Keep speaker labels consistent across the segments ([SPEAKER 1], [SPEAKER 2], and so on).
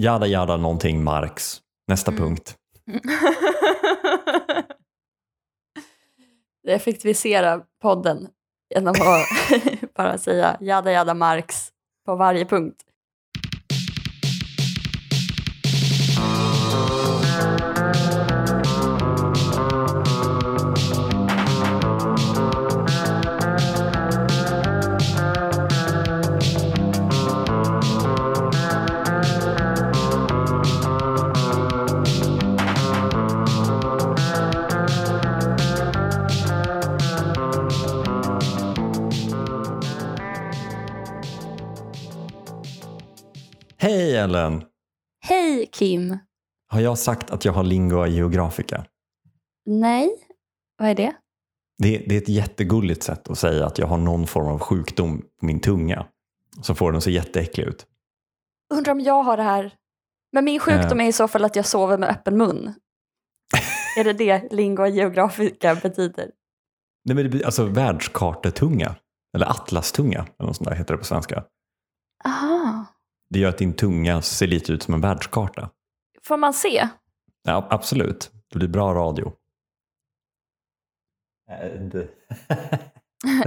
[SPEAKER 1] Jada jada någonting Marx. Nästa punkt.
[SPEAKER 2] Effektivisera podden genom att bara säga jada jada Marx på varje punkt.
[SPEAKER 1] Ellen!
[SPEAKER 2] Hej Kim!
[SPEAKER 1] Har jag sagt att jag har lingua geografica?
[SPEAKER 2] Nej, vad är det?
[SPEAKER 1] Det, det är ett jättegulligt sätt att säga att jag har någon form av sjukdom på min tunga. Så får den se jätteäcklig ut.
[SPEAKER 2] Undrar om jag har det här. Men min sjukdom
[SPEAKER 1] Eh.
[SPEAKER 2] är i så fall att jag sover med öppen mun. är det det lingua geografica betyder?
[SPEAKER 1] Nej, men det blir alltså världskartetunga. Eller atlastunga, eller något sånt där heter det på svenska.
[SPEAKER 2] Aha.
[SPEAKER 1] Det gör att din tunga ser lite ut som en världskarta.
[SPEAKER 2] Får man se?
[SPEAKER 1] Ja, absolut. Det blir bra radio.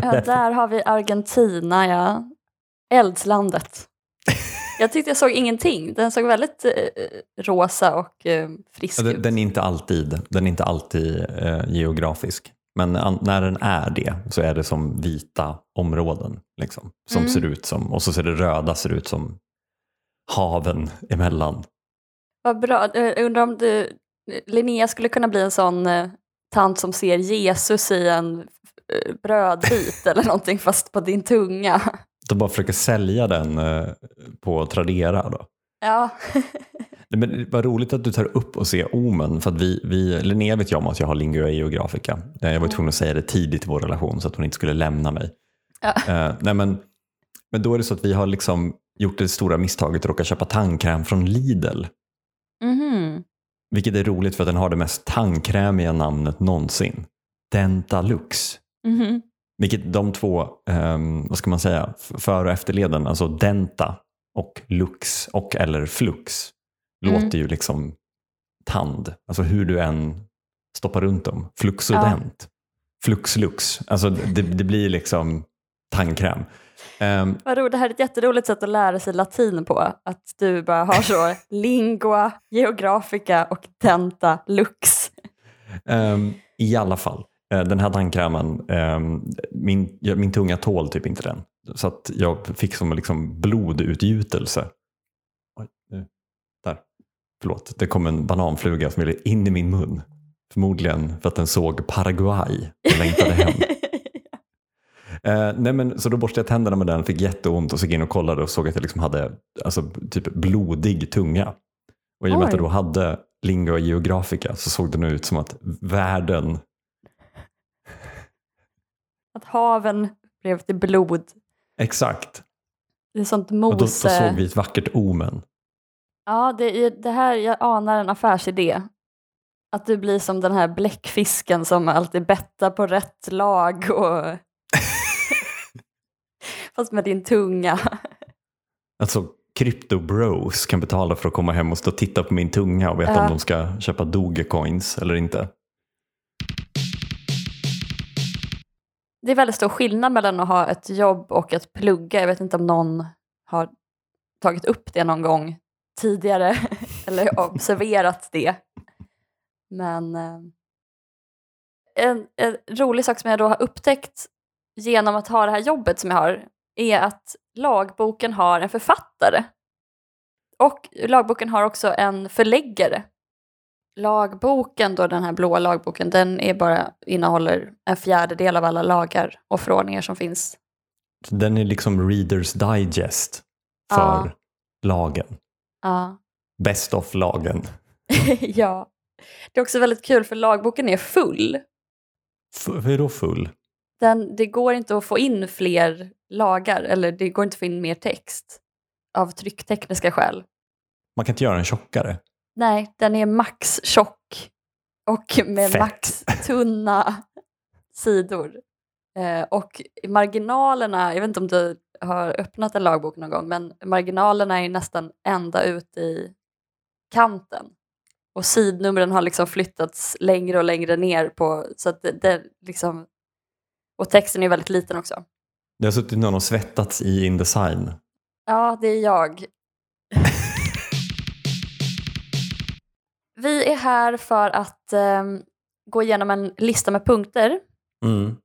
[SPEAKER 2] Ja, där har vi Argentina, ja. Eldslandet. Jag tyckte jag såg ingenting. Den såg väldigt eh, rosa och eh, frisk
[SPEAKER 1] den,
[SPEAKER 2] ut.
[SPEAKER 1] den är inte alltid, den är inte alltid eh, geografisk. Men an, när den är det så är det som vita områden. Liksom, som
[SPEAKER 2] Mm.
[SPEAKER 1] ser ut som, och så ser det röda ser ut som haven emellan.
[SPEAKER 2] Vad bra. Jag undrar om du, Linnea skulle kunna bli en sån eh, tant som ser Jesus i en eh, brödbit eller någonting fast på din tunga.
[SPEAKER 1] De bara försöker sälja den eh, på Tradera. Då.
[SPEAKER 2] Ja,
[SPEAKER 1] Men vad roligt att du tar upp och ser omen. För att vi, vi, Linnea vet ju om att jag har lingua geografica. Eh, Jag var tvungen att säga det tidigt i vår relation så att hon inte skulle lämna mig.
[SPEAKER 2] Ja.
[SPEAKER 1] Eh, nej men, men då är det så att vi har liksom gjort det stora misstaget att råka köpa tandkräm från Lidl.
[SPEAKER 2] mhm.
[SPEAKER 1] Vilket är roligt för att den har det mest tandkrämiga namnet någonsin. Dentalux.
[SPEAKER 2] Mhm.
[SPEAKER 1] Vilket de två, ehm, vad ska man säga, för och efterleden, alltså denta och lux och eller flux,
[SPEAKER 2] Mm.
[SPEAKER 1] låter ju liksom tand. Alltså hur du än stoppar runt dem. Fluxodent. Fluxlux. Alltså det, det blir liksom tandkräm. Ehm,
[SPEAKER 2] Vad roligt, det här är ett jätteroligt sätt att lära sig latin på. Att du bara har så lingua, geografica och tenta lux.
[SPEAKER 1] ehm, I alla fall, eh, den här tandkrämen, ehm, min, min tunga tål typ inte den. Så att jag fick som liksom blodutgjutelse. Oj, nu. Där. Förlåt, det kom en bananfluga som ville in i min mun. Förmodligen för att den såg Paraguay och längtade hem. Eh, nej men, så då borstade jag tänderna med den, fick jätteont och så gick in och kollade och såg att jag liksom hade alltså, typ blodig tunga. Och i och med att jag då hade lingua geografica så såg det nu ut som att världen,
[SPEAKER 2] Att haven blev till blod.
[SPEAKER 1] exakt,
[SPEAKER 2] Det är sånt
[SPEAKER 1] och då, då såg vi ett vackert omen.
[SPEAKER 2] Ja, det, är, det här, jag anar en affärsidé. Att du blir som den här bläckfisken som alltid bettar på rätt lag och... Fast med din tunga.
[SPEAKER 1] Alltså crypto bros kan betala för att komma hem och stå och titta på min tunga och veta
[SPEAKER 2] Ja.
[SPEAKER 1] om de ska köpa dogecoins eller inte.
[SPEAKER 2] Det är väldigt stor skillnad mellan att ha ett jobb och att plugga. Jag vet inte om någon har tagit upp det någon gång tidigare eller observerat det. Men eh, en, en rolig sak som jag då har upptäckt genom att ha det här jobbet som jag har är att lagboken har en författare. Och lagboken har också en förläggare. Lagboken, då den här blåa lagboken, den är bara, innehåller en fjärdedel av alla lagar och förordningar som finns.
[SPEAKER 1] Så Den är liksom readers digest för
[SPEAKER 2] Ja.
[SPEAKER 1] lagen.
[SPEAKER 2] Ja.
[SPEAKER 1] Best of lagen.
[SPEAKER 2] ja. Det är också väldigt kul för lagboken är full.
[SPEAKER 1] F- är då full?
[SPEAKER 2] Den, det går inte att få in fler lagar, eller det går inte att få in mer text av trycktekniska skäl.
[SPEAKER 1] Man kan inte göra den tjockare.
[SPEAKER 2] Nej, den är max tjock och med
[SPEAKER 1] Fett.
[SPEAKER 2] max tunna sidor. Eh, och marginalerna, jag vet inte om du har öppnat en lagbok någon gång, men marginalerna är nästan ända ut i kanten. Och sidnumren har liksom flyttats längre och längre ner på, så att det, det liksom, och texten är väldigt liten också.
[SPEAKER 1] Det har suttit någon och svettats i Indesign.
[SPEAKER 2] Ja, det är jag. Vi är här för att eh, gå igenom en lista med punkter
[SPEAKER 1] Mm.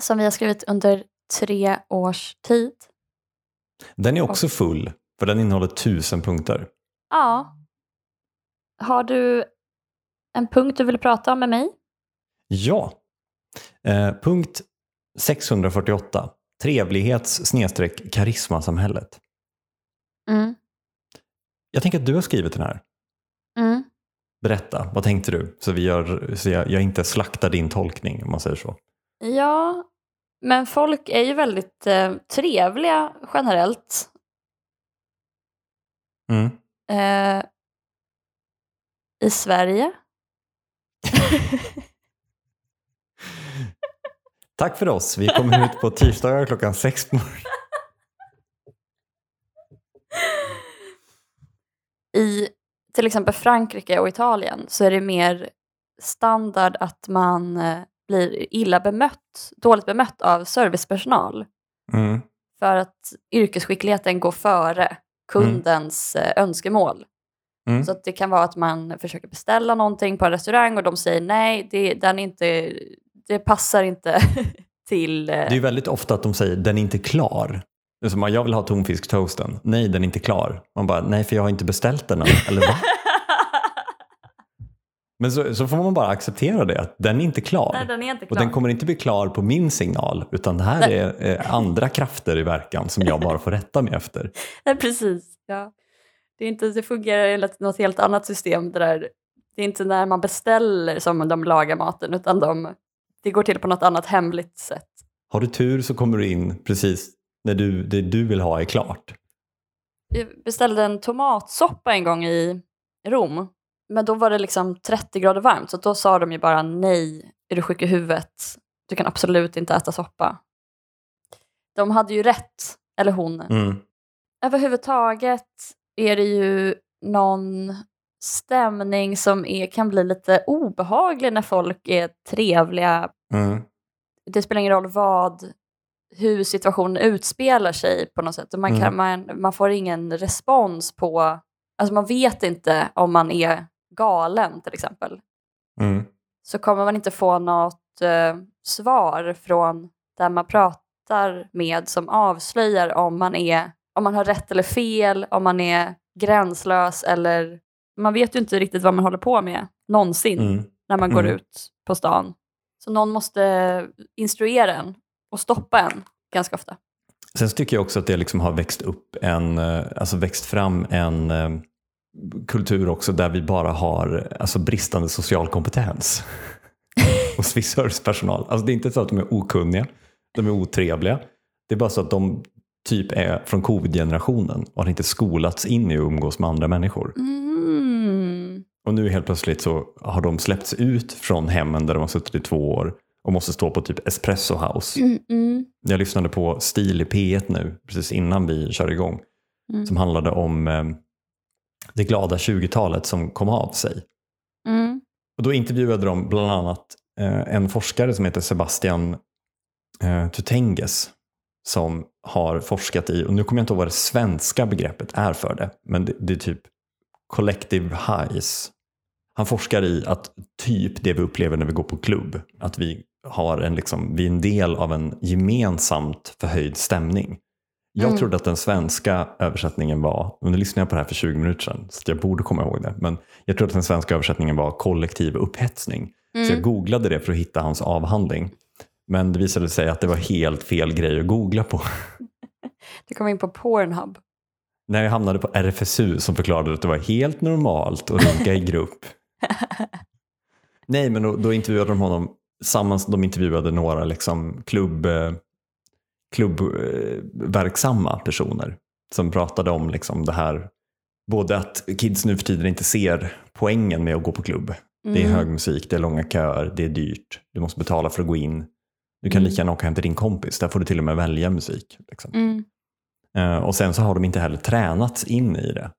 [SPEAKER 2] som vi har skrivit under tre års tid.
[SPEAKER 1] Den är också full, för den innehåller tusen punkter.
[SPEAKER 2] Ja. Har du en punkt du vill prata om med mig?
[SPEAKER 1] Ja. Eh, punkt 648. Trevlighets karismasamhället.
[SPEAKER 2] Mm.
[SPEAKER 1] Jag tänker att du har skrivit den här.
[SPEAKER 2] Mm.
[SPEAKER 1] Berätta, vad tänkte du? Så, vi gör, så jag, jag inte slaktar din tolkning om man säger så.
[SPEAKER 2] Ja, men folk är ju väldigt eh, trevliga generellt.
[SPEAKER 1] Mm.
[SPEAKER 2] Eh, I Sverige.
[SPEAKER 1] Tack för oss. Vi kommer ut på tisdagar klockan sex på morgonen.
[SPEAKER 2] I till exempel Frankrike och Italien så är det mer standard att man eh, blir illa bemött, dåligt bemött av servicepersonal.
[SPEAKER 1] Mm.
[SPEAKER 2] För att yrkesskickligheten går före kundens eh, önskemål.
[SPEAKER 1] Mm.
[SPEAKER 2] Så att det kan vara att man försöker beställa någonting på en restaurang och de säger nej, det, den är inte, det passar inte till... eh,
[SPEAKER 1] Det är väldigt ofta att de säger den är inte klar. Det är som jag vill ha tonfisktoasten. Nej, den är inte klar. Man bara, nej för jag har inte beställt den än. Eller va? Men så, så får man bara acceptera det, att den är inte klar.
[SPEAKER 2] nej, den är inte
[SPEAKER 1] Och
[SPEAKER 2] klar.
[SPEAKER 1] den kommer inte bli klar på min signal, utan det här
[SPEAKER 2] Nej.
[SPEAKER 1] är eh, andra krafter i verkan som jag bara får rätta mig efter.
[SPEAKER 2] Nej, precis. Ja. Det, är inte, det fungerar enligt något helt annat system. Det, där, det är inte när man beställer som de lagar maten, utan de, det går till på något annat hemligt sätt.
[SPEAKER 1] Har du tur så kommer du in precis när du, det du vill ha är klart.
[SPEAKER 2] Jag beställde en tomatsoppa en gång i Rom. Men då var det liksom 30 grader varmt, så då sa de ju bara nej, är du sjuk i huvudet? Du kan absolut inte äta soppa. De hade ju rätt, eller hon.
[SPEAKER 1] Mm.
[SPEAKER 2] Överhuvudtaget är det ju någon stämning som är, kan bli lite obehaglig när folk är trevliga.
[SPEAKER 1] Mm.
[SPEAKER 2] Det spelar ingen roll vad, hur situationen utspelar sig på något sätt. Och Man, kan, man, man får ingen respons på, alltså man vet inte om man är galen till exempel.
[SPEAKER 1] Mm.
[SPEAKER 2] Så kommer man inte få något eh, svar från där man pratar med som avslöjar om man, är, om man har rätt eller fel, om man är gränslös eller man vet ju inte riktigt vad man håller på med någonsin
[SPEAKER 1] Mm.
[SPEAKER 2] när man går
[SPEAKER 1] Mm.
[SPEAKER 2] ut på stan. Så någon måste instruera en och stoppa en ganska ofta.
[SPEAKER 1] Sen tycker jag också att det liksom har växt upp en, eh, alltså växt fram en eh, kultur också där vi bara har alltså bristande social kompetens hos viss servicepersonal. Alltså det är inte så att de är okunniga, de är otrevliga. Det är bara så att de typ är från covid-generationen och har inte skolats in i att umgås med andra människor.
[SPEAKER 2] Mm.
[SPEAKER 1] Och nu helt plötsligt så har de släppts ut från hemmen där de har suttit i två år och måste stå på typ espresso house.
[SPEAKER 2] Mm, mm,
[SPEAKER 1] Jag lyssnade på Stil i P1 nu, precis innan vi kör igång,
[SPEAKER 2] Mm.
[SPEAKER 1] som handlade om eh, det glada 20-talet som kom av sig.
[SPEAKER 2] mm,
[SPEAKER 1] Och då intervjuade de bland annat eh, en forskare som heter Sebastian eh, Tutenges som har forskat i, och nu kommer jag inte ihåg vad det svenska begreppet är för det, men det, det är typ collective highs. Han forskar i att typ det vi upplever när vi går på klubb, att vi har en, liksom, vi är en del av en gemensamt förhöjd stämning. Jag
[SPEAKER 2] Mm.
[SPEAKER 1] trodde att den svenska översättningen var, och nu lyssnade jag på det här för 20 minuter sedan, så jag borde komma ihåg det, men jag trodde att den svenska översättningen var kollektiv upphetsning. Så jag
[SPEAKER 2] mm.
[SPEAKER 1] googlade det för att hitta hans avhandling. Men det visade sig att det var helt fel grej att googla på.
[SPEAKER 2] Du kom in på Pornhub.
[SPEAKER 1] När jag hamnade på RFSU som förklarade att det var helt normalt att runka i grupp. Nej, men då, då intervjuade de honom, sammans, de intervjuade några liksom klubb, eh, klubbverksamma personer som pratade om liksom det här, både att kids nu för tiden inte ser poängen med att gå på klubb. Det är
[SPEAKER 2] Mm.
[SPEAKER 1] hög musik, det är långa köer, det är dyrt, du måste betala för att gå in. Du kan
[SPEAKER 2] Mm.
[SPEAKER 1] lika gärna åka hem till din kompis, där får du till och med välja musik. Liksom.
[SPEAKER 2] Mm.
[SPEAKER 1] Eh, och sen så har de inte heller tränats in i det.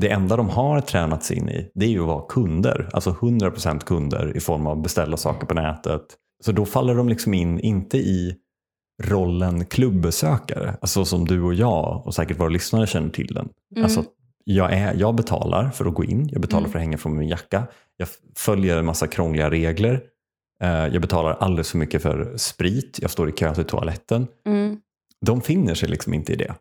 [SPEAKER 1] Det enda de har tränats in i det är ju att vara kunder. Alltså 100% kunder i form av beställa saker på nätet. Så då faller de liksom in, inte i rollen klubbesökare, alltså som du och jag och säkert våra lyssnare känner till den.
[SPEAKER 2] Mm.
[SPEAKER 1] Alltså, jag, är, jag betalar för att gå in, jag betalar
[SPEAKER 2] Mm.
[SPEAKER 1] för att hänga från min jacka, jag följer en massa krångliga regler, eh, jag betalar alldeles för mycket för sprit, jag står i kö till toaletten.
[SPEAKER 2] Mm.
[SPEAKER 1] De finner sig liksom inte i det.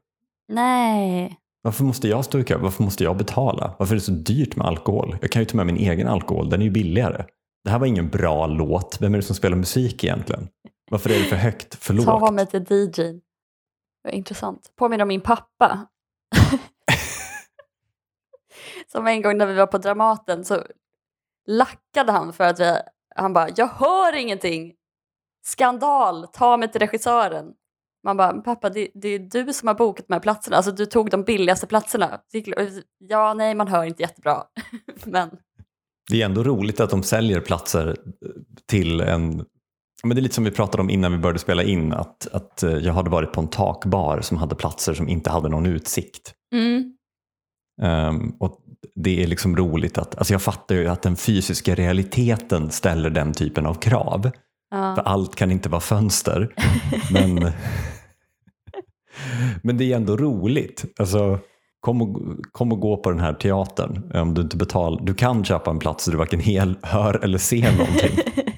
[SPEAKER 2] Nej.
[SPEAKER 1] Varför måste jag stå i kö? Varför måste jag betala? Varför är det så dyrt med alkohol? Jag kan ju ta med min egen alkohol, den är ju billigare. Det här var ingen bra låt. Vem är det som spelar musik egentligen? Varför är det för högt? För lågt?
[SPEAKER 2] Ta mig till DJ. Vad intressant. Påminner om min pappa. Som en gång när vi var på Dramaten så lackade han för att vi, han bara, jag hör ingenting. Skandal, ta mig till regissören. Man bara, "Men pappa det, det är du som har bokat de här platserna, alltså du tog de billigaste platserna. Ja, nej man hör inte jättebra. Men
[SPEAKER 1] Det är ändå roligt att de säljer platser till en... Men det är lite som vi pratade om innan vi började spela in, att, att eh, jag hade varit på en takbar som hade platser som inte hade någon utsikt.
[SPEAKER 2] mm,
[SPEAKER 1] Ehm, och det är liksom roligt att, alltså jag fattar ju att den fysiska realiteten ställer den typen av krav. För
[SPEAKER 2] ja.
[SPEAKER 1] allt kan inte vara fönster. men, men det är ändå roligt. Alltså, kom, och, kom och gå på den här teatern. Om du inte betalar. Du kan köpa en plats där du varken hel, hör eller ser någonting.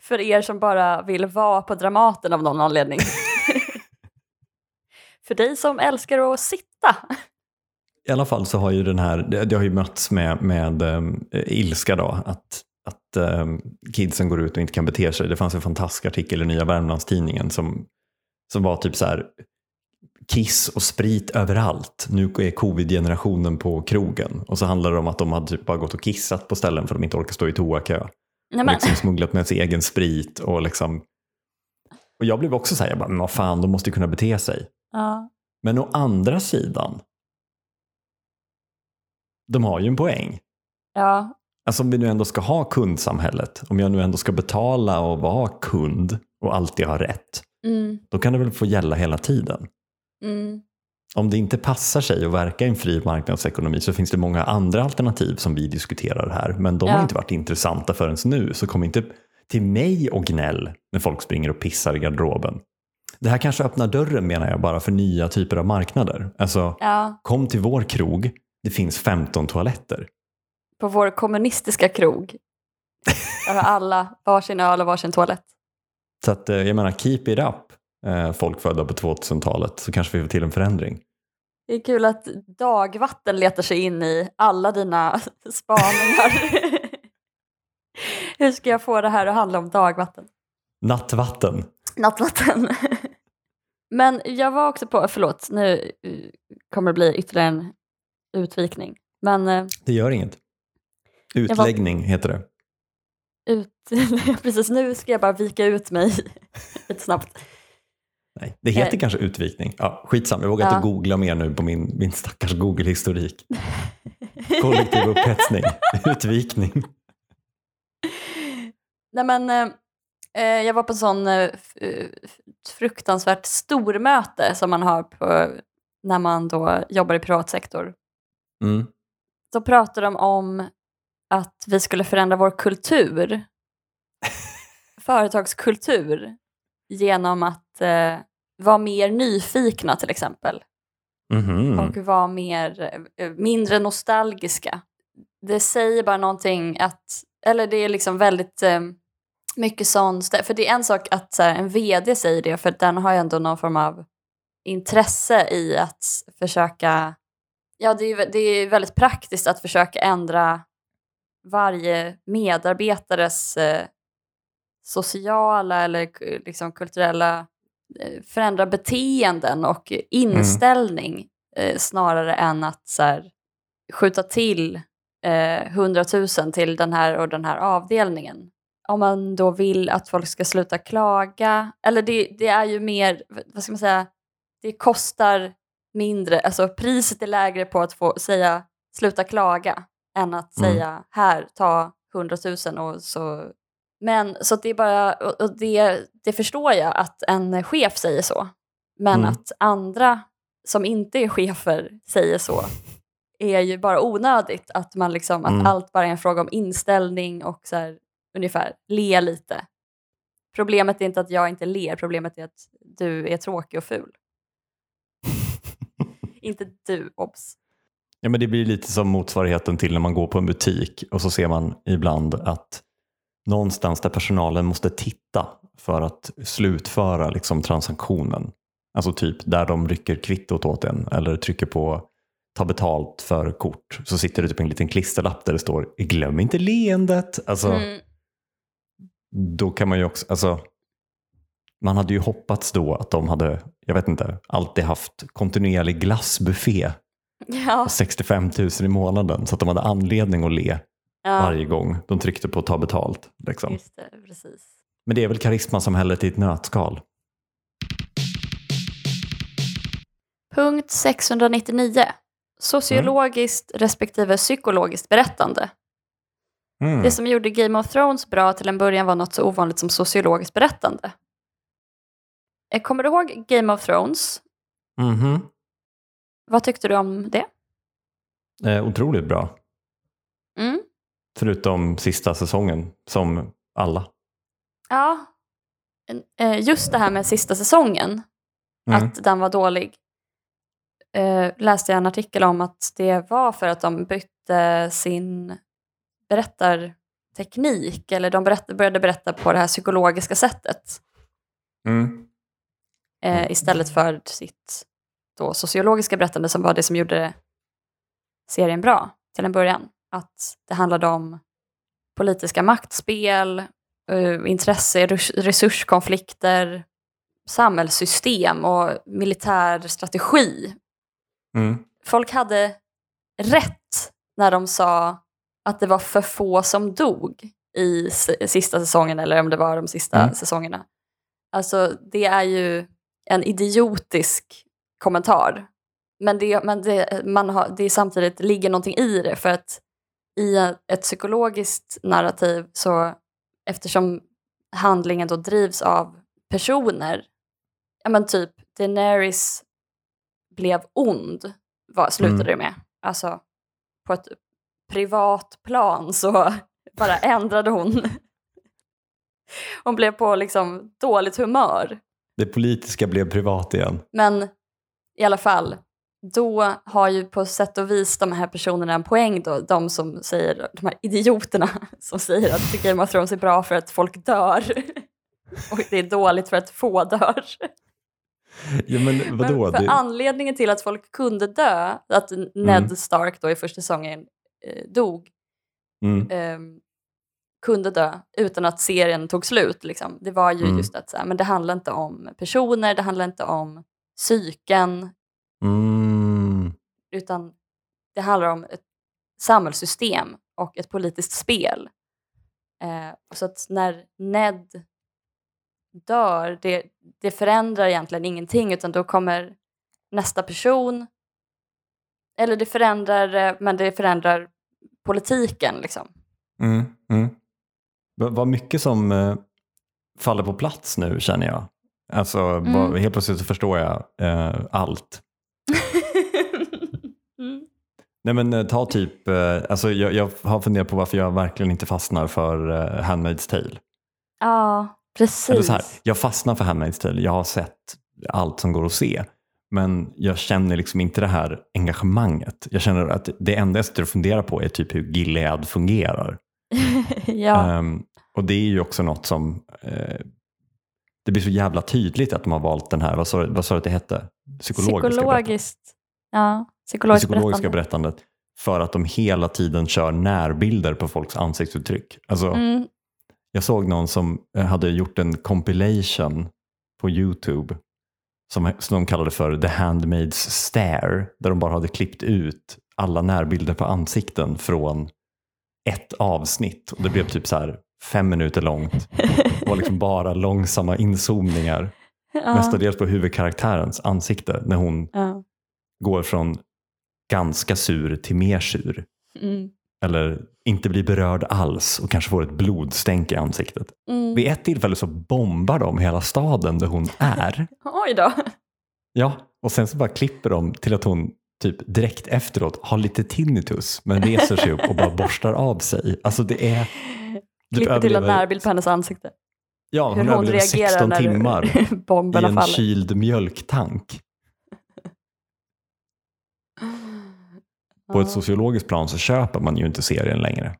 [SPEAKER 2] För er som bara vill vara på Dramaten av någon anledning. För dig som älskar att sitta.
[SPEAKER 1] I alla fall så har ju den här, det, det har ju mötts med, med um, ilska då. Att, att um, kidsen går ut och inte kan bete sig. Det fanns en fantastisk artikel i Nya Värmlandstidningen som, som var typ så här kiss och sprit överallt. Nu är covid-generationen på krogen. Och så handlar det om att de hade typ bara gått och kissat på ställen för att de inte orkar stå i toakö.
[SPEAKER 2] Nej,
[SPEAKER 1] liksom smugglat med sig egen sprit och liksom och jag blev också så här, jag bara, men vad fan, de måste ju kunna bete sig.
[SPEAKER 2] ja.
[SPEAKER 1] Men å andra sidan, de har ju en poäng.
[SPEAKER 2] ja,
[SPEAKER 1] Alltså om vi nu ändå ska ha kundsamhället, om jag nu ändå ska betala och vara kund och alltid ha rätt,
[SPEAKER 2] mm,
[SPEAKER 1] då kan det väl få gälla hela tiden.
[SPEAKER 2] mm,
[SPEAKER 1] Om det inte passar sig att verka i en fri marknadsekonomi så finns det många andra alternativ som vi diskuterar här, men de har
[SPEAKER 2] Ja.
[SPEAKER 1] inte varit intressanta förrän nu, så kom inte till mig och gnäll när folk springer och pissar i garderoben. Det här kanske öppnar dörren menar jag bara för nya typer av marknader. Alltså,
[SPEAKER 2] ja.
[SPEAKER 1] kom till vår krog, det finns 15 toaletter.
[SPEAKER 2] På vår kommunistiska krog. Där har alla varsin öl och varsin toalett.
[SPEAKER 1] Så att, eh, jag menar, keep it up, eh, folk födda på 2000-talet, så kanske vi får till en förändring.
[SPEAKER 2] Det är kul att dagvatten letar sig in i alla dina spaningar. Hur ska jag få det här att handla om dagvatten?
[SPEAKER 1] Nattvatten.
[SPEAKER 2] Nattvatten. Men jag var också på, förlåt, nu eh, kommer det bli ytterligare en utvikning. Men
[SPEAKER 1] Det gör inget. Utläggning heter det.
[SPEAKER 2] Ut, precis nu ska jag bara vika ut mig lite snabbt.
[SPEAKER 1] Nej, det heter
[SPEAKER 2] Eh.
[SPEAKER 1] kanske utvikning. Ja, skitsam, jag vågar
[SPEAKER 2] Ja.
[SPEAKER 1] inte googla mer nu på min, min stackars Google-historik. Kollektiv upphetsning, utvikning.
[SPEAKER 2] Nej men, eh, jag var på en sån eh, eh, fruktansvärt stormöte som man har på, när man då jobbar i privatsektor.
[SPEAKER 1] Mm.
[SPEAKER 2] Då pratade de om att vi skulle förändra vår kultur, företagskultur, genom att eh, vara mer nyfikna till exempel.
[SPEAKER 1] Mhm.
[SPEAKER 2] och vara mer, eh, mindre nostalgiska. Det säger bara någonting att, eller det är liksom väldigt eh, mycket sånt, för det är en sak att så här, en vd säger det, för den har ju ändå någon form av intresse i att försöka, ja det är, det är väldigt praktiskt att försöka ändra varje medarbetares eh, sociala eller liksom kulturella eh, förändra beteenden och inställning eh, snarare än att så här, skjuta till eh, 100 000 till den här och den här avdelningen. Om man då vill att folk ska sluta klaga, eller det, det är ju mer, vad ska man säga, det kostar mindre, alltså priset är lägre på att få säga sluta klaga än att
[SPEAKER 1] Mm.
[SPEAKER 2] säga här, ta 100 000 och så men så det är bara, och det, det förstår jag att en chef säger så. Men
[SPEAKER 1] Mm.
[SPEAKER 2] att andra som inte är chefer säger så, är ju bara onödigt. Att, man liksom, att
[SPEAKER 1] Mm.
[SPEAKER 2] allt bara är en fråga om inställning och så här, ungefär le lite. Problemet är inte att jag inte ler, problemet är att du är tråkig och ful. inte du, obs.
[SPEAKER 1] Ja, men det blir lite som motsvarigheten till när man går på en butik och så ser man ibland att någonstans där personalen måste titta för att slutföra liksom transaktionen. Alltså typ där de rycker kvittot åt en eller trycker på ta betalt för kort så sitter det typ en liten klisterlapp där det står glöm inte leendet. Alltså,
[SPEAKER 2] Mm.
[SPEAKER 1] Då kan man ju också, alltså, man hade ju hoppats då att de hade, jag vet inte, alltid haft kontinuerlig glassbuffé
[SPEAKER 2] Ja,
[SPEAKER 1] på 65 000 i månaden så att de hade anledning att le
[SPEAKER 2] ja
[SPEAKER 1] varje gång de tryckte på ta betalt. Liksom.
[SPEAKER 2] det, precis.
[SPEAKER 1] Men det är väl karismasamhället i ett nötskal.
[SPEAKER 2] Punkt 699. Sociologiskt respektive psykologiskt berättande.
[SPEAKER 1] Mm.
[SPEAKER 2] Det som gjorde Game of Thrones bra till en början var något så ovanligt som sociologiskt berättande. Eh, Kommer du ihåg Game of Thrones?
[SPEAKER 1] Mhm.
[SPEAKER 2] Vad tyckte du om det?
[SPEAKER 1] Eh, otroligt bra.
[SPEAKER 2] Mm.
[SPEAKER 1] Förutom sista säsongen, som alla.
[SPEAKER 2] Ja, eh, just det här med sista säsongen,
[SPEAKER 1] Mm.
[SPEAKER 2] att den var dålig, eh, läste jag en artikel om att det var för att de bytte sin berättarteknik, eller de berätt, började berätta på det här psykologiska sättet
[SPEAKER 1] Mm.
[SPEAKER 2] eh, istället för sitt då, sociologiska berättande som var det som gjorde serien bra till en början. Att det handlade om politiska maktspel, eh, intresse, res- resurskonflikter, samhällssystem och militär strategi.
[SPEAKER 1] Mm.
[SPEAKER 2] Folk hade rätt när de sa att det var för få som dog i sista säsongen eller om det var de sista
[SPEAKER 1] Mm.
[SPEAKER 2] säsongerna. Alltså det är ju en idiotisk kommentar. Men, det, men det, man har, det är samtidigt ligger någonting i det för att i ett psykologiskt narrativ så eftersom handlingen då drivs av personer, ja men typ Daenerys blev ond, vad slutade
[SPEAKER 1] Mm.
[SPEAKER 2] det med. Alltså på ett privat plan så bara ändrade hon. Hon blev på liksom dåligt humör.
[SPEAKER 1] Det politiska blev privat igen.
[SPEAKER 2] Men i alla fall, då har ju på sätt och vis de här personerna en poäng då, de som säger, de här idioterna som säger att Game of Thrones är bra för att folk dör och det är dåligt för att få dör.
[SPEAKER 1] Ja, men vadå?
[SPEAKER 2] Men för
[SPEAKER 1] det...
[SPEAKER 2] anledningen till att folk kunde dö, att Ned Stark då i första säsongen eh, dog,
[SPEAKER 1] mm.
[SPEAKER 2] ehm, kunde dö utan att serien tog slut. Liksom. Det var ju
[SPEAKER 1] Mm.
[SPEAKER 2] just att så här, men det handlar inte om personer, det handlar inte om psyken,
[SPEAKER 1] Mm.
[SPEAKER 2] utan det handlar om ett samhällssystem och ett politiskt spel. Eh, så att när Ned dör, det, det förändrar egentligen ingenting utan då kommer nästa person, eller det förändrar, eh, men det förändrar politiken liksom.
[SPEAKER 1] Mm. Mm. Vad mycket som eh, faller på plats nu känner jag. Alltså,
[SPEAKER 2] Mm.
[SPEAKER 1] vad, helt plötsligt så förstår jag eh, allt.
[SPEAKER 2] mm.
[SPEAKER 1] Nej men eh, ta typ, eh, alltså jag, jag har funderat på varför jag verkligen inte fastnar för eh, Handmaid's Tale.
[SPEAKER 2] Ja, precis.
[SPEAKER 1] Eller så här, jag fastnar för Handmaid's Tale, jag har sett allt som går att se. Men jag känner liksom inte det här engagemanget. Jag känner att det enda jag sitter och funderar på är typ hur Gilead fungerar.
[SPEAKER 2] ja.
[SPEAKER 1] Ehm, och det är ju också något som, eh, det blir så jävla tydligt att de har valt den här, vad sa, vad sa du att det hette? Psykologiska berättandet.
[SPEAKER 2] Psykologiskt. Ja,
[SPEAKER 1] Det
[SPEAKER 2] psykologiskt
[SPEAKER 1] psykologiska
[SPEAKER 2] berättande.
[SPEAKER 1] berättandet. För att de hela tiden kör närbilder på folks ansiktsuttryck. Alltså,
[SPEAKER 2] Mm.
[SPEAKER 1] Jag såg någon som eh, hade gjort en compilation på YouTube som, som de kallade för The Handmaid's Stare. Där de bara hade klippt ut alla närbilder på ansikten från ett avsnitt. Och det blev typ så här fem minuter långt. Var liksom bara långsamma inzoomningar.
[SPEAKER 2] ja.
[SPEAKER 1] Mestadels på huvudkaraktärens ansikte när hon
[SPEAKER 2] Ja.
[SPEAKER 1] går från ganska sur till mer sur.
[SPEAKER 2] Mm.
[SPEAKER 1] Eller inte blir berörd alls och kanske får ett blodstänk i ansiktet.
[SPEAKER 2] Mm.
[SPEAKER 1] Vid ett tillfälle så bombar de hela staden där hon är.
[SPEAKER 2] Oj då.
[SPEAKER 1] Ja, och sen så bara klipper de till att hon typ direkt efteråt har lite tinnitus men reser sig upp och bara borstar av sig. Alltså det är...
[SPEAKER 2] Klipper till en närbild på hennes ansikte.
[SPEAKER 1] Ja,
[SPEAKER 2] Hur
[SPEAKER 1] hon,
[SPEAKER 2] hon reagerar
[SPEAKER 1] 16
[SPEAKER 2] när
[SPEAKER 1] timmar i en
[SPEAKER 2] faller.
[SPEAKER 1] kyld mjölktank. På ett sociologiskt plan så köper man ju inte serien längre.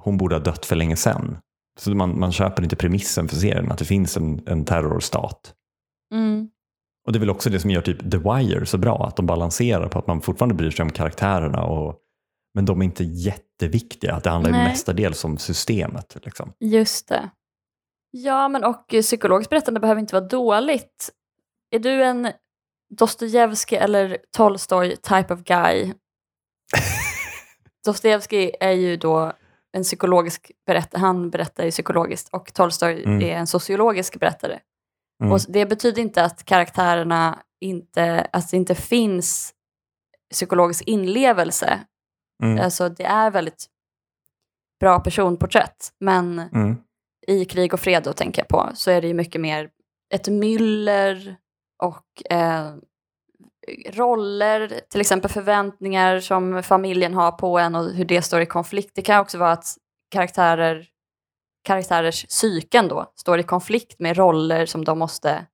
[SPEAKER 1] Hon borde ha dött för länge sedan. Så man, man köper inte premissen för serien, att det finns en, en terrorstat.
[SPEAKER 2] Mm.
[SPEAKER 1] Och det är väl också det som gör typ The Wire så bra, att de balanserar på att man fortfarande bryr sig om karaktärerna, och, men de är inte jätteviktiga. Att det handlar ju mestadels om systemet. Liksom.
[SPEAKER 2] Just det. Ja, men och psykologiskt berättande behöver inte vara dåligt. Är du en Dostojevskij eller Tolstoj type of guy? Dostojevskij är ju då en psykologisk berättare, han berättar ju psykologiskt och Tolstoj
[SPEAKER 1] Mm.
[SPEAKER 2] är en sociologisk berättare.
[SPEAKER 1] Mm.
[SPEAKER 2] Och det betyder inte att karaktärerna inte, att det inte finns psykologisk inlevelse.
[SPEAKER 1] Mm.
[SPEAKER 2] Alltså det är väldigt bra personporträtt, men
[SPEAKER 1] Mm.
[SPEAKER 2] I krig och fred då tänker jag på, så är det ju mycket mer ett myller och eh, roller, till exempel förväntningar som familjen har på en och hur det står i konflikt. Det kan också vara att karaktärer, karaktärers psyken då står i konflikt med roller som de måste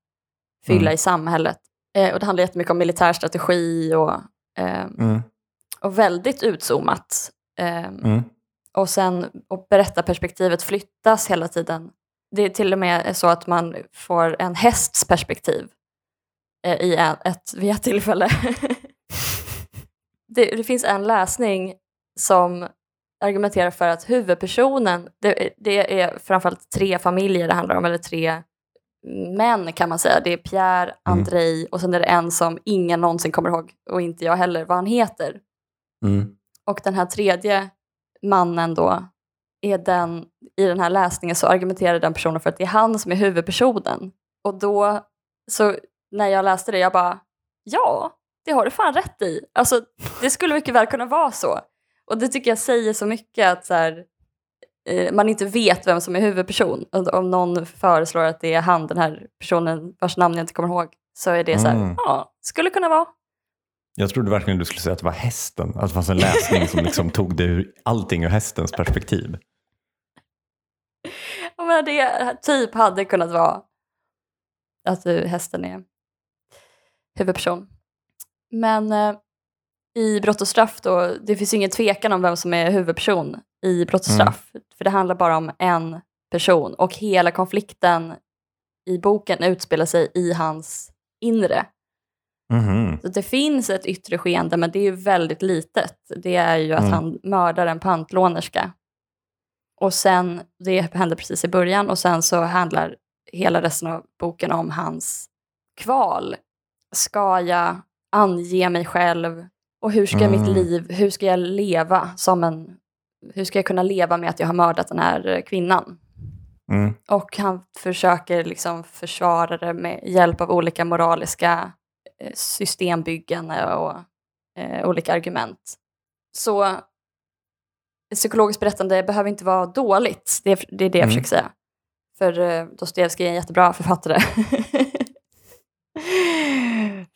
[SPEAKER 2] fylla
[SPEAKER 1] Mm.
[SPEAKER 2] i samhället. Eh, och det handlar jättemycket om militär strategi och, eh,
[SPEAKER 1] Mm.
[SPEAKER 2] och väldigt utzoomat. Eh,
[SPEAKER 1] Mm.
[SPEAKER 2] Och sen och berättarperspektivet flyttas hela tiden. Det är till och med så att man får en hästs perspektiv eh, i ett, vid ett tillfälle. det, det finns en läsning som argumenterar för att huvudpersonen, det, det är framförallt tre familjer det handlar om, eller tre män kan man säga. Det är Pierre, Andrei och sen är det en som ingen någonsin kommer ihåg, och inte jag heller, vad han heter.
[SPEAKER 1] Mm.
[SPEAKER 2] Och den här tredje mannen då, är den, i den här läsningen så argumenterar den personen för att det är han som är huvudpersonen. Och då, så när jag läste det, jag bara, ja, det har du fan rätt i. Alltså, det skulle mycket väl kunna vara så. Och det tycker jag säger så mycket att så här, eh, man inte vet vem som är huvudperson. Om någon föreslår att det är han, den här personen vars namn jag inte kommer ihåg, så är det så här,
[SPEAKER 1] Mm.
[SPEAKER 2] ja, skulle kunna vara.
[SPEAKER 1] Jag trodde verkligen du skulle säga att det var hästen. Att det fanns en läsning som liksom tog det ur, allting ur hästens perspektiv.
[SPEAKER 2] Ja, men det typ hade kunnat vara att du, hästen är huvudperson. Men eh, i Brott och straff då, det finns ju ingen tvekan om vem som är huvudperson i Brott och
[SPEAKER 1] Mm.
[SPEAKER 2] straff. För det handlar bara om en person och hela konflikten i boken utspelar sig i hans inre.
[SPEAKER 1] Mhm.
[SPEAKER 2] Så det finns ett yttre skeende men det är ju väldigt litet. Det är ju att
[SPEAKER 1] Mm.
[SPEAKER 2] han mördar en pantlånerska. Och sen, det händer precis i början och sen så handlar hela resten av boken om hans kval. Ska jag ange mig själv? Och hur ska mitt
[SPEAKER 1] Mm.
[SPEAKER 2] liv, hur ska jag leva som en, hur ska jag kunna leva med att jag har mördat den här kvinnan?
[SPEAKER 1] Mm.
[SPEAKER 2] Och han försöker liksom försvara det med hjälp av olika moraliska eh, systembyggen och eh, olika argument. Så psykologiskt berättande behöver inte vara dåligt. Det är det, är det jag
[SPEAKER 1] Mm.
[SPEAKER 2] försöker säga. För eh, Dostojevskij är en jättebra författare.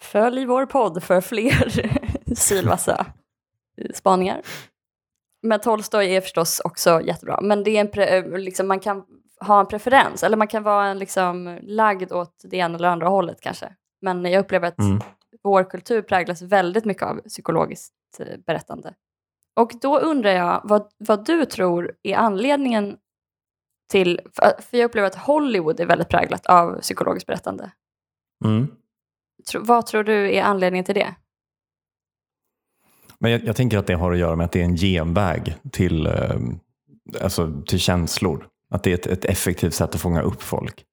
[SPEAKER 2] Följ vår podd för fler sylvassa spaningar. Men Tolstoj är förstås också jättebra. Men det är en pre- liksom, man kan ha en preferens, eller man kan vara en, liksom, lagd åt det ena eller andra hållet kanske. Men jag upplever att
[SPEAKER 1] Mm.
[SPEAKER 2] vår kultur präglas väldigt mycket av psykologiskt eh, berättande. Och då undrar jag vad, vad du tror är anledningen till, för jag upplever att Hollywood är väldigt präglat av psykologiskt berättande.
[SPEAKER 1] Mm.
[SPEAKER 2] Tro, vad tror du är anledningen till det?
[SPEAKER 1] Men jag, jag tänker att det har att göra med att det är en genväg till, eh, alltså, till känslor. Att det är ett, ett effektivt sätt att fånga upp folk.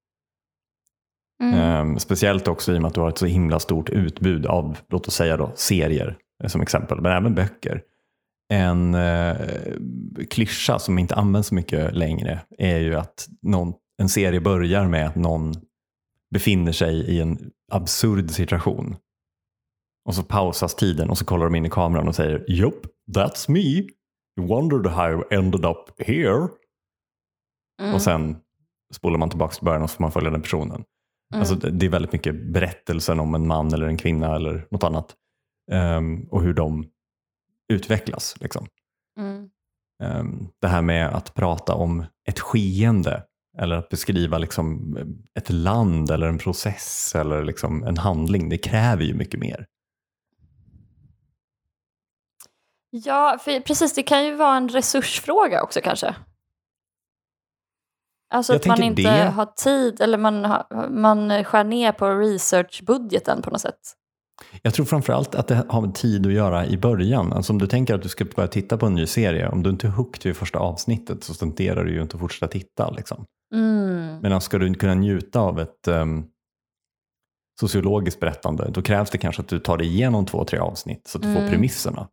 [SPEAKER 2] Mm.
[SPEAKER 1] Eh, speciellt också i och med att du har ett så himla stort utbud av, låt oss säga då, serier som exempel, men även böcker. En eh, klyscha som inte används så mycket längre är ju att någon, en serie börjar med att någon befinner sig i en absurd situation. Och så pausas tiden och så kollar de in i kameran och säger Yup, that's me. You wondered how I ended up here.
[SPEAKER 2] Mm.
[SPEAKER 1] Och sen spolar man tillbaka till början och så får man följa den personen.
[SPEAKER 2] Mm.
[SPEAKER 1] Alltså, det är väldigt mycket berättelsen om en man eller en kvinna eller något annat ehm, och hur de utvecklas. Liksom.
[SPEAKER 2] Mm.
[SPEAKER 1] Ehm, det här med att prata om ett skeende eller att beskriva liksom ett land eller en process eller liksom en handling, det kräver ju mycket mer.
[SPEAKER 2] Ja, för precis. Det kan ju vara en resursfråga också kanske. Alltså
[SPEAKER 1] Jag
[SPEAKER 2] att man inte
[SPEAKER 1] det.
[SPEAKER 2] har tid eller man, har, man skär ner på researchbudgeten på något sätt.
[SPEAKER 1] Jag tror framförallt att det har med tid att göra i början. Alltså om du tänker att du ska börja titta på en ny serie, om du inte är hooked vid första avsnittet så tenderar du ju inte att fortsätta titta. Liksom.
[SPEAKER 2] Mm.
[SPEAKER 1] Men ska du kunna njuta av ett um, sociologiskt berättande, då krävs det kanske att du tar dig igenom två, tre avsnitt så att du får
[SPEAKER 2] Mm.
[SPEAKER 1] premisserna.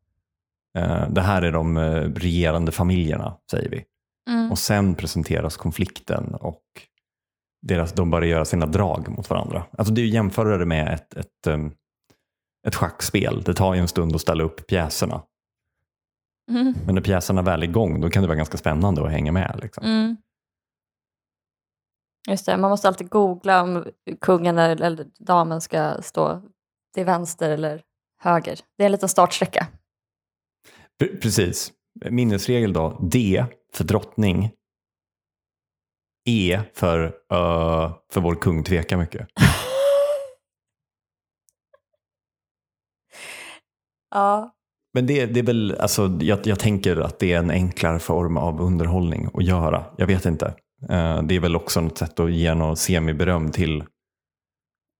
[SPEAKER 1] Eh, det här är de eh, regerande familjerna, säger vi.
[SPEAKER 2] Mm.
[SPEAKER 1] Och sen presenteras konflikten och deras, de börjar göra sina drag mot varandra. Alltså det är ju jämföra det med ett, ett, um, ett schackspel. Det tar ju en stund att ställa upp pjäserna.
[SPEAKER 2] Mm.
[SPEAKER 1] Men när pjäserna väl är igång, då kan det vara ganska spännande att hänga med. Liksom.
[SPEAKER 2] Mm. Just det, man måste alltid googla om kungen eller, damen ska stå till vänster eller höger. Det är en liten startsträcka.
[SPEAKER 1] Pre- Precis. Minnesregel då. D för drottning. E för, uh, för vår kung tvekar mycket.
[SPEAKER 2] Ja,
[SPEAKER 1] Men det, det är väl, alltså, jag, jag tänker att det är en enklare form av underhållning att göra. Jag vet inte. Eh, det är väl också något sätt att ge något semiberöm till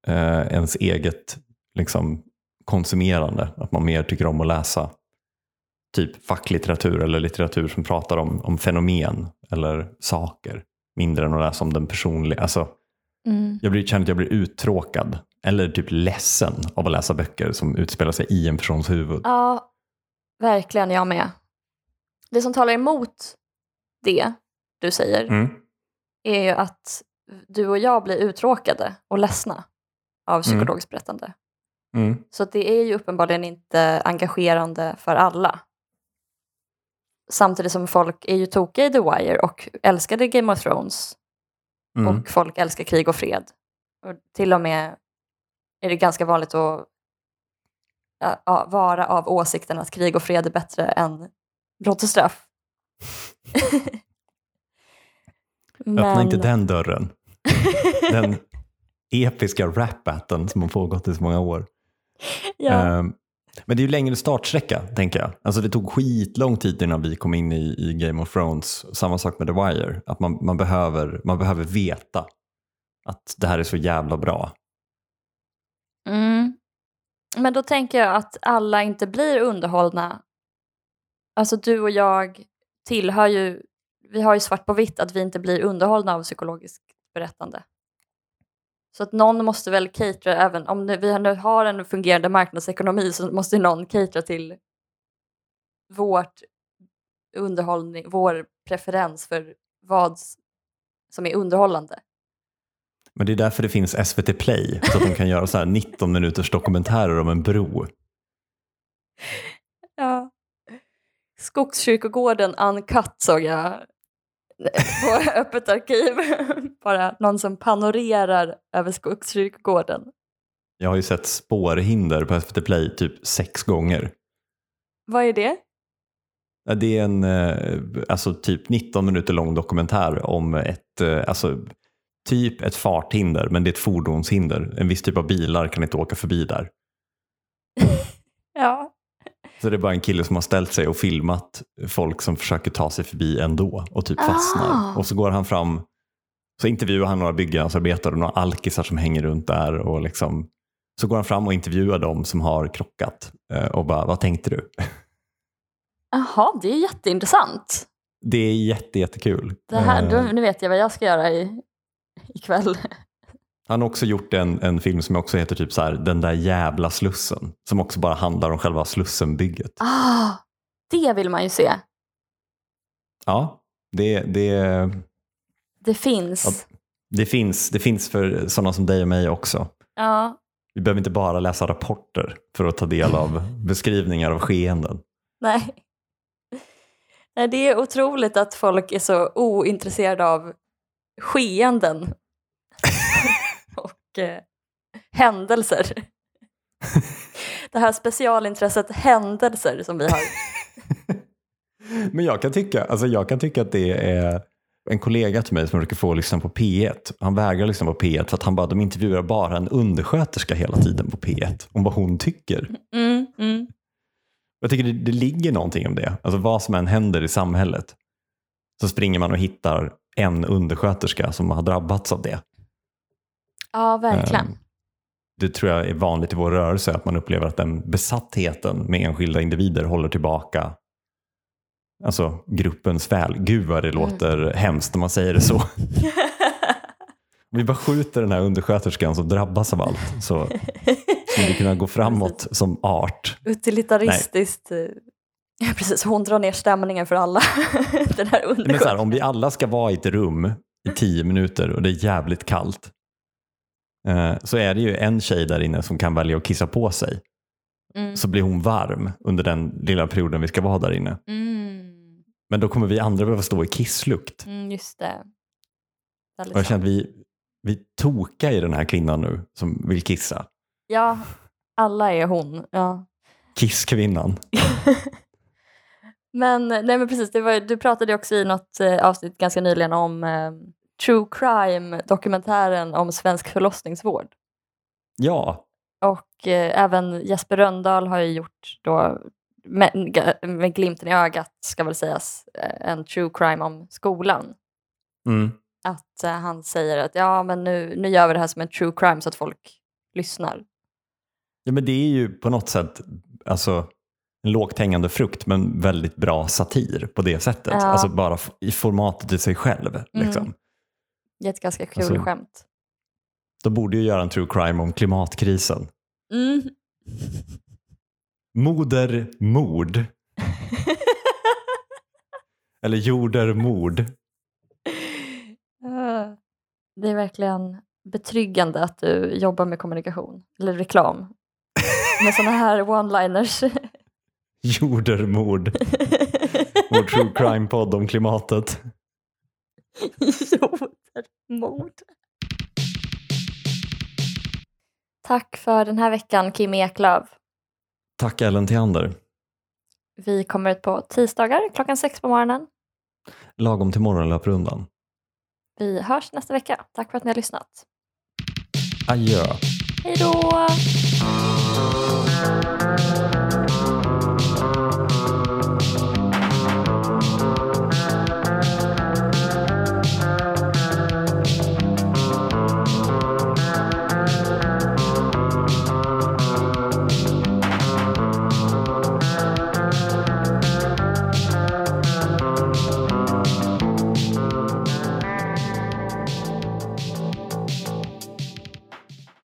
[SPEAKER 1] uh, ens eget liksom, konsumerande. Att man mer tycker om att läsa typ facklitteratur eller litteratur som pratar om, om fenomen eller saker. Mindre än att läsa om den personliga. Alltså,
[SPEAKER 2] mm.
[SPEAKER 1] jag blir, känner att jag blir uttråkad eller typ ledsen av att läsa böcker som utspelar sig i en persons huvud.
[SPEAKER 2] ja verkligen jag med. Det som talar emot det du säger
[SPEAKER 1] Mm.
[SPEAKER 2] är ju att du och jag blir uttråkade och ledsna av psykologiskt berättande.
[SPEAKER 1] Mm.
[SPEAKER 2] Så det är ju uppenbarligen inte engagerande för alla. Samtidigt som folk är ju tokiga i The Wire och älskade Game of Thrones
[SPEAKER 1] Mm.
[SPEAKER 2] och folk älskar krig och fred. Och till och med är det ganska vanligt att ja, vara av åsikten att krig och fred är bättre än brott och straff.
[SPEAKER 1] Öppna inte den dörren. Den episka rap-battlen som har pågått i så många år.
[SPEAKER 2] ja.
[SPEAKER 1] Ehm, men det är ju längre startsträcka, tänker jag. Alltså det tog skitlång tid innan vi kom in i, i Game of Thrones. Samma sak med The Wire. Att man, man, behöver, man behöver veta att det här är så jävla bra.
[SPEAKER 2] Mm. Men då tänker jag att alla inte blir underhållna. Alltså du och jag tillhör ju, vi har ju svart på vitt att vi inte blir underhållna av psykologiskt berättande. Så att någon måste väl catera, även om vi nu har en fungerande marknadsekonomi så måste någon catera till vårt underhållning, vår preferens för vad som är underhållande.
[SPEAKER 1] Men det är därför det finns SVT Play. Så att de kan göra så här 19 minuters dokumentärer om en bro.
[SPEAKER 2] Ja. Skogskyrkogården Uncut såg jag på Öppet arkiv. Bara någon som panorerar över Skogskyrkogården.
[SPEAKER 1] Jag har ju sett spårhinder på SVT Play typ sex gånger.
[SPEAKER 2] Vad är det?
[SPEAKER 1] Det är en eh, alltså typ 19 minuter lång dokumentär om ett, eh, alltså, typ ett farthinder, men det är ett fordonshinder. En viss typ av bilar kan inte åka förbi där. Så det är bara en kille som har ställt sig och filmat folk som försöker ta sig förbi ändå och typ fastnar.
[SPEAKER 2] Ah.
[SPEAKER 1] Och så går han fram, så intervjuar han några byggnadsarbetare och några alkisar som hänger runt där. Och liksom, så går han fram och intervjuar dem som har krockat eh, och bara, vad tänkte du?
[SPEAKER 2] Jaha, det är jätteintressant.
[SPEAKER 1] Det är jätte, jättekul.
[SPEAKER 2] Det här,
[SPEAKER 1] Eh,
[SPEAKER 2] då, nu vet jag vad jag ska göra i, ikväll.
[SPEAKER 1] Han har också gjort en, en film som också heter typ så här, Den där jävla slussen. Som också bara handlar om själva slussenbygget.
[SPEAKER 2] Ah, det vill man ju se.
[SPEAKER 1] Ja, det, det,
[SPEAKER 2] Det finns.
[SPEAKER 1] det, finns, det finns för sådana som dig och mig också.
[SPEAKER 2] Ja,
[SPEAKER 1] Vi behöver inte bara läsa rapporter för att ta del av beskrivningar av skeenden.
[SPEAKER 2] nej. nej. Det är otroligt att folk är så ointresserade av skeenden och eh, händelser. det här specialintresset händelser som vi har.
[SPEAKER 1] Men jag kan, tycka, alltså jag kan tycka att det är en kollega till mig som brukar få lyssna på P1. Han vägrar lyssna på P1 för att han bara, de intervjuar bara en undersköterska hela tiden på P1 om vad hon tycker.
[SPEAKER 2] Mm, mm.
[SPEAKER 1] Jag tycker det, det ligger någonting om det. Alltså vad som än händer i samhället så springer man och hittar en undersköterska som har drabbats av det.
[SPEAKER 2] Ja, verkligen.
[SPEAKER 1] Ehm, Det tror jag är vanligt i vår rörelse, att man upplever att den besattheten med enskilda individer håller tillbaka alltså, gruppens väl. Gud vad det låter hemskt när man säger det så. Vi bara skjuter den här undersköterskan som drabbas av allt så skulle vi kunna gå framåt som art.
[SPEAKER 2] Utilitaristiskt. eh, Ja, precis. Hon drar ner stämningen för alla. Den här
[SPEAKER 1] Men så här, om vi alla ska vara i ett rum i tio minuter och det är jävligt kallt så är det ju en tjej där inne som kan välja att kissa på sig.
[SPEAKER 2] Mm.
[SPEAKER 1] Så blir hon varm under den lilla perioden vi ska vara där inne.
[SPEAKER 2] Mm.
[SPEAKER 1] Men då kommer vi andra behöva stå i kisslukt.
[SPEAKER 2] Mm, just det. Väldigt
[SPEAKER 1] Och jag känner att vi, vi tokar i den här kvinnan nu som vill kissa.
[SPEAKER 2] Ja, alla är hon. Ja.
[SPEAKER 1] Kisskvinnan.
[SPEAKER 2] Men, nej men precis, var, du pratade också i något eh, avsnitt ganska nyligen om eh, true crime-dokumentären om svensk förlossningsvård.
[SPEAKER 1] Ja,
[SPEAKER 2] Och eh, även Jesper Röndahl har ju gjort då, med, med glimten i ögat ska väl sägas, eh, en true crime om skolan.
[SPEAKER 1] mm.
[SPEAKER 2] Att eh, han säger att ja men nu, nu gör vi det här som en true crime så att folk lyssnar.
[SPEAKER 1] ja men det är ju på något sätt alltså, en lågt hängande frukt men väldigt bra satir på det sättet.
[SPEAKER 2] Ja.
[SPEAKER 1] Alltså bara i formatet i sig själv. Liksom.
[SPEAKER 2] Mm. Det är ett ganska kul
[SPEAKER 1] Alltså-
[SPEAKER 2] skämt.
[SPEAKER 1] De borde ju göra en true crime om klimatkrisen.
[SPEAKER 2] Mm.
[SPEAKER 1] Modermord. Eller jordermord.
[SPEAKER 2] Ah. Det är verkligen betryggande att du jobbar med kommunikation, eller reklam, med sådana här one-liners.
[SPEAKER 1] Jordermord. Vår true crime-podd om klimatet.
[SPEAKER 2] Jordermord. Tack för den här veckan Kim Eklöf.
[SPEAKER 1] Tack Ellen Theander.
[SPEAKER 2] Vi kommer ut på tisdagar klockan sex på morgonen.
[SPEAKER 1] Lagom till morgonlöprundan.
[SPEAKER 2] Vi hörs nästa vecka. Tack för att ni har lyssnat.
[SPEAKER 1] Adjö.
[SPEAKER 2] Hej då!